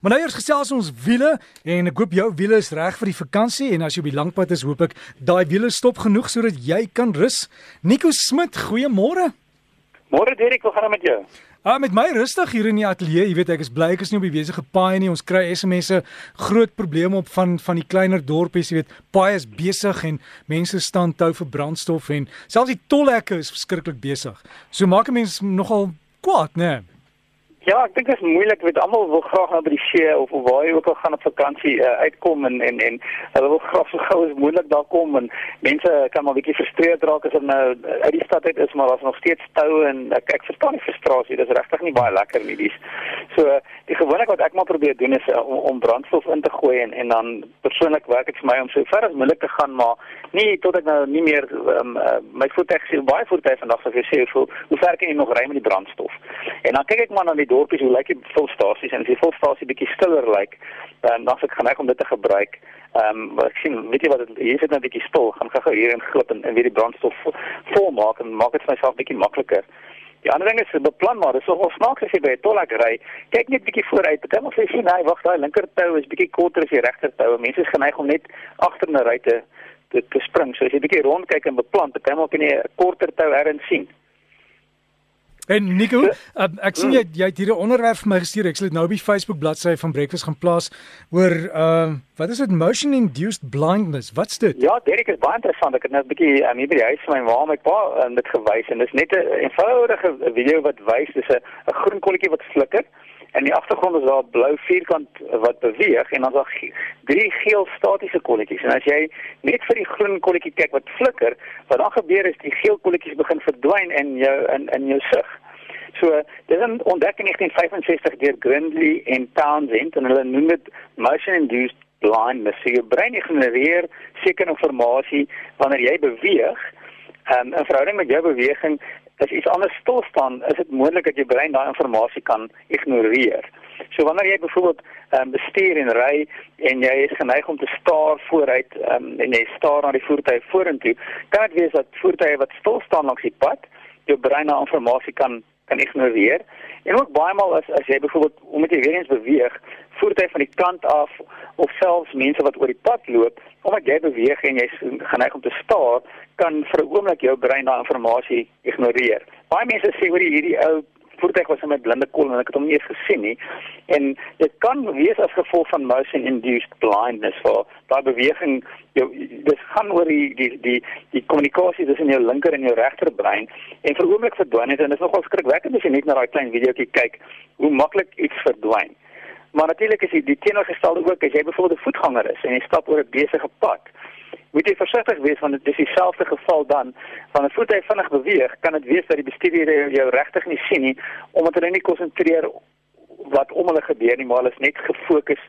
Maar nou eers gesels ons wiele en ek hoop jou wiele is reg vir die vakansie en as jy op die langpad is, hoop ek daai wiele stop genoeg sodat jy kan rus. Nico Smit, goeiemôre. Môre Derek, hoe gaan dit met jou? Ah, met my rustig hier in die ateljee. Jy weet ek is bly ek is nie op die besige paai nie. Ons kry SMS'e groot probleme op van van die kleiner dorpies, jy weet, paai is besig en mense staan tou vir brandstof en selfs die tolhekke is verskriklik besig. So maak 'n mens nogal kwaad, né? Nee? Ja, ek dink dit is moeilik met almal wil graag na by die see of waar jy ook al gaan op vakansie uh, uitkom en en en hulle wil graag so gou as moontlik daar kom en mense kan maar bietjie frustreerd raak as hulle nou uit die stad uit is maar daar's nog steeds toue en ek ek verstaan die frustrasie, dit is regtig nie baie lekker nie dis. So die gewoonlik wat ek maar probeer doen is uh, om, om brandstof in te gooi en en dan persoonlik werk dit vir my om so ver as moontlik te gaan maar nie tot ek nou nie meer um, uh, my voertuig sien baie voertuie vandag as jy sê hoe hoe ver kan jy nog ry met die brandstof. En dan kyk ek maar na die dorpies hoe lyk die volstasies en as die volstasie bietjie stiller lyk, dan dan ek geneig om dit te gebruik. Ehm um, wat ek sien, weet jy wat dit hier sit net 'n bietjie stil, gaan gou hier in glip en, en weer die brandstof vol maak en maak dit vir myself bietjie makliker. Die ander ding is beplan maar, dis nogal snaaks as jy by 'n tolhek ry. Kyk net bietjie vooruit. Party mense sê nee, wag, daai linker tou is bietjie korter as die regter tou. Mense is geneig om net agter 'n ry te te, te spring. So as jy bietjie rondkyk en beplan, party mense kan jy 'n korter tou erin sien. En Nico, uh, ek sien jy jy het hier 'n onderwerp vir my gestuur. Ek sal dit nou op die Facebook bladsy van Breakfast gaan plaas oor uh wat is dit motion induced blindness? Wat's dit? Ja, Derek is baie interessant. Ek het net 'n bietjie aan um, hierdie huis van my ma met pa en dit gewys en dit is net 'n eenvoudige video wat wys dis 'n groen kolletjie wat flikker en die agtergrond is daar 'n blou vierkant wat beweeg en dan is daar drie geel statiese kolletjies. En as jy net vir die groen kolletjie kyk wat flikker, wat dan gebeur is die geel kolletjies begin verdwyn in jou in in jou sig. So, dis 'n ontdekking in 1965 deur Grindley en Townsend en hulle noem dit motion induced blindness. So, jou brein ignoreer sekere inligting wanneer jy beweeg. Um, in verhouding met jou beweging as iets anders stil staan, is dit moontlik dat jou brein daai inligting kan ignoreer. So wanneer jy byvoorbeeld um, bestuur en ry en jy is geneig om te staar vooruit um, en jy staar na die voertuig vorentoe, kan dit wees dat voertuie wat stil staan langs die pad, jou brein daai inligting kan kan ignoreer. En ook baie maal as as jy byvoorbeeld omdat jy weer eens beweeg, voertuie van die kant af of selfs mense wat oor die pad loop, omdat jy beweeg en jy's geneig om te staar, kan vir 'n oomblik jou brein daai inligting ignoreer. Baie mense sê oor hierdie ou voertuig was met blinde kol en ek het hom nie eens gesien nie. En dit kan wees as gevolg van motion induced blindness vir daai beweging jou dis gaan oor die die die die kommunikasie tussen jou linker en jou regter brein en vir oomblik verdwyn het en dit is nogal skrikwekkend as jy net na daai klein videoetjie kyk hoe maklik iets verdwyn. Maar natuurlik is die, die teenoorgestelde ook as jy byvoorbeeld 'n voetganger is en jy stap oor 'n besige pad moet jy versigtig wees want dit is dieselfde geval dan van 'n voertuig vinnig beweeg kan dit wees dat die bestuurder jou regtig nie sien nie omdat hulle nie konsentreer wat om hulle gebeur nie maar hulle is net gefokus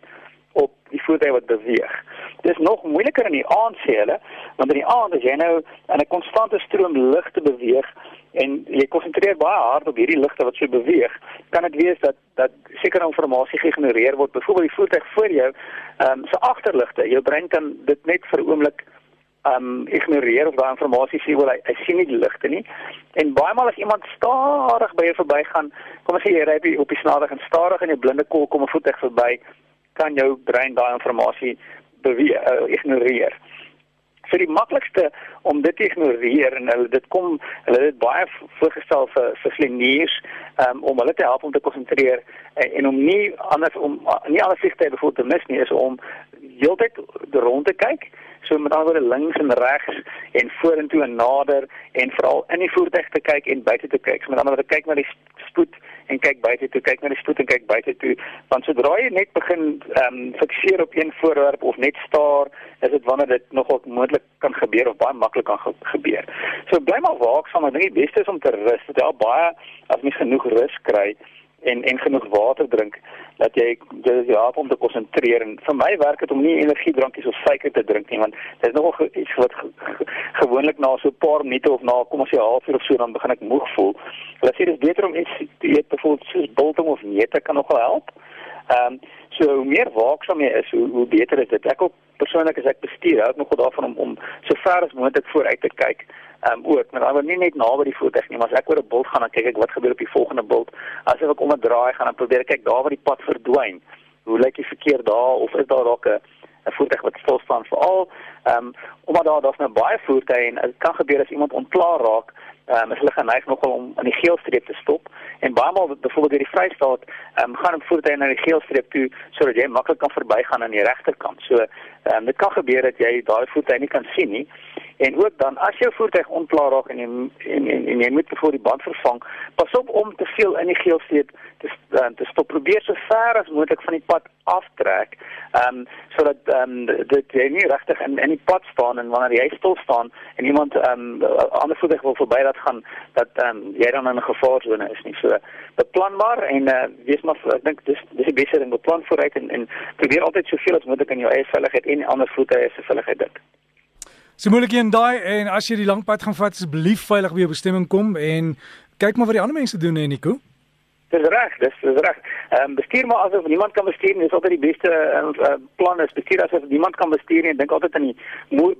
op die voertuig wat beweeg. Dit is nog moeiliker in die aand sê hulle want in die aand as jy nou in 'n konstante stroom lig te beweeg en jy konsentreer baie hard op hierdie ligte wat so beweeg, kan dit wees dat dat sekere inligting geïgnoreer word. Byvoorbeeld die voertuig voor jou, ehm um, se agterligte. Jou brein kan dit net vir 'n oomblik ehm um, ignoreer of daai inligting sien wel hy, hy sien nie die ligte nie. En baie maal as iemand stadig by jou verbygaan, kom ons sê jy ry op die snelweg en stadig in jou blinde kol kom 'n voertuig verby, kan jou brein daai inligting beweeg uh, ignoreer vir die maklikste om dit te ignoreer en hulle dit kom hulle het baie voorgestel vir vir sleniers um, om hulle te help om te konsentreer en, en om nie anders om nie alles sig te bevoor te mis nie is om heeltyd rond te kyk so met ander woorde links en regs en vorentoe en nader en veral in die voertuig te kyk en buite te kyk. So met ander woorde kyk na die spoed en kyk buite toe, kyk na die spoed en kyk buite toe. Want sodra jy net begin ehm um, fikseer op een voorwerp of net staar, is dit wanneer dit nogal moontlik kan gebeur of baie maklik kan ge gebeur. So bly maar waaksaam. Ek dink die beste is om te rus. Dit help baie as mens genoeg rus kry en en genoeg water drink dat jy dit help om te konsentreer en vir my werk dit om nie energiedrankies of suiker te drink nie want dit is nogal iets wat ge, ge, gewoonlik na so 'n paar minute of na kom ons sê 'n halfuur of so dan begin ek moeg voel. Hulle sê dit is beter om iets te eet byvoorbeeld soos biltong of neute kan nogal help. Ehm um, so hoe meer waaksaam jy is, hoe hoe beter is dit. Ek ook persoonlik as ek bestuur, hou ek nogal daarvan om om so ver as moontlik vooruit te kyk um, ook, maar dan word nie net naby die voertuig nie, maar as ek oor 'n bult gaan dan kyk ek wat gebeur op die volgende bult. As ek om 'n draai gaan dan probeer ek kyk daar waar die pad verdwyn. hoe lyk die verkeer daar of is daar dalk 'n 'n voertuig wat stil staan veral ehm um, omdat daar daar's nou baie voertuie en dit kan gebeur as iemand ontklaar raak ehm um, is hulle geneig nogal om aan die geelstreep te stop en baie maal byvoorbeeld deur die Vrystaat ehm um, gaan 'n voertuig na die geelstreep toe sodat jy maklik kan verbygaan aan die regterkant. So ehm um, dit kan gebeur dat jy daai voertuig nie kan sien nie. En ook dan as jou voertuig ontklaar raak en en, en, en jy moet voor die band vervang, pas op om te veel in die geelstreep te uh, te stop. Probeer so ver as moontlik van die pad aftrek. Ehm um, sodat ehm um, dit jy nie regtig in in die pad staan en wanneer jy stil staan en iemand ehm um, ander voertuig wil verby laat gaan dat ehm um, jy dan in 'n gevaarsone is nie. So beplanbaar en uh, wees maar ek dink dis dis die beste ding beplan vooruit en en probeer altyd soveel as moontlik aan jou eie veiligheid en ander voertuie se veiligheid dink. So moeilik in daai en as jy die lang pad gaan vat asseblief veilig by jou bestemming kom en kyk maar wat die ander mense doen hè Nico. Dis reg, dis dis reg. Ehm um, bestuur maar asof niemand kan bestuur nie. Dis altyd die beste uh, plan is bestuur asof niemand kan bestuur nie. Dink altyd aan die die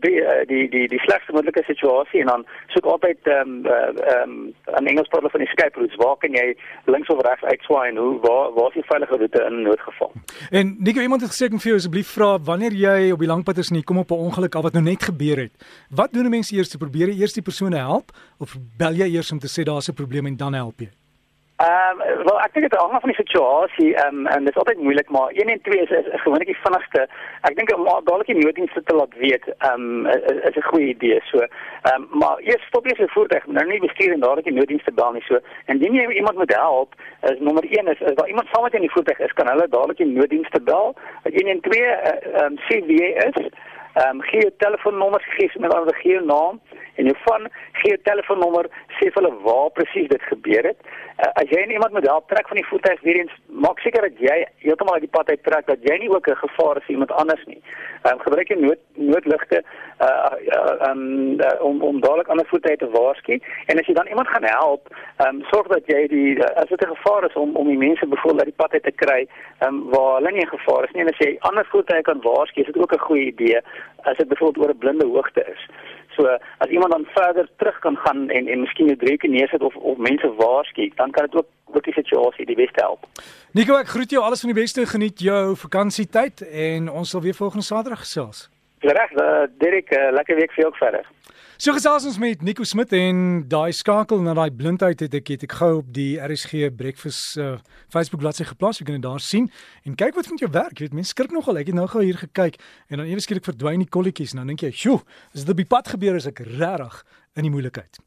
die die, die slegste moontlike situasie en dan soek altyd ehm um, ehm um, aan Engels praat van die escape routes. Waar kan jy links of regs uitswaai en hoe waar waar is die veilige roete in noodgeval? En Nico, iemand het gesê ek moet vir jou asseblief vra wanneer jy op die langpad is en jy kom op 'n ongeluk af wat nou net gebeur het. Wat doen mense eers? Probeer jy eers die persone help of bel jy eers om te sê daar's 'n probleem en dan help jy? Ehm um, wel ek dink dit hang af van die situasie ehm um, en dit is altyd moeilik maar 1 en 2 is, is, is gewoonlik die vinnigste. Ek dink om dadelik die nooddienste te laat weet ehm um, is, is 'n goeie idee. So ehm um, maar eers stop jy se voertuig, nou nie bestuur en dadelik die nooddienste bel nie. So indien jy iemand moet help, is nommer 1 is, is daar iemand saam met in die voertuig is, kan hulle dadelik die nooddienste bel. 1 en 2 eh, ehm um, sê wie jy is. Ehm um, gee jou telefoonnommer, gee met ander gee jou naam en jou van gee jou telefoonnommer, sê vir hulle waar presies dit gebeur het. Uh, as jy iemand moet help trek van die voertuig weer eens, maak seker dat jy heeltemal uit die pad uit trek dat jy nie ook 'n gevaar is vir iemand anders nie. Ehm um, gebruik jy nood noodligte uh um uh, om om dadelik ander voertuie te waarsku en as jy dan iemand gaan help, ehm um, sorg dat jy die as dit 'n gevaar is om om die mense bevoel uit die pad uit te kry, ehm um, waar hulle nie 'n gevaar is nie en as jy ander voertuie kan waarsku, is dit ook 'n goeie idee as dit byvoorbeeld oor 'n blinde hoogte is. So as iemand dan verder terug kan gaan en en miskien 'n dreuke neersit of of mense waarsku, dan kan dit ook ook die situasie die beste help. Nico, ek groet jou alles van die beste. Geniet jou vakansietyd en ons sal weer volgende Saterdag gesels. Reg, uh, Derek, uh, lekker week vir jou ook verder. So gesels ons met Nico Smit en daai skakel na daai blindheid het ek het ek gou op die RSG Breakfast uh, Facebook bladsy geplaas. Jy kan dit daar sien en kyk wat van jou werk. Jy weet mense skrik nogal. Ek het nou gou hier gekyk en dan ewe skielik verdwyn die kolletjies en dan dink jy, "Sjoe, is dit op die pad gebeur as ek regtig in die moeilikheid."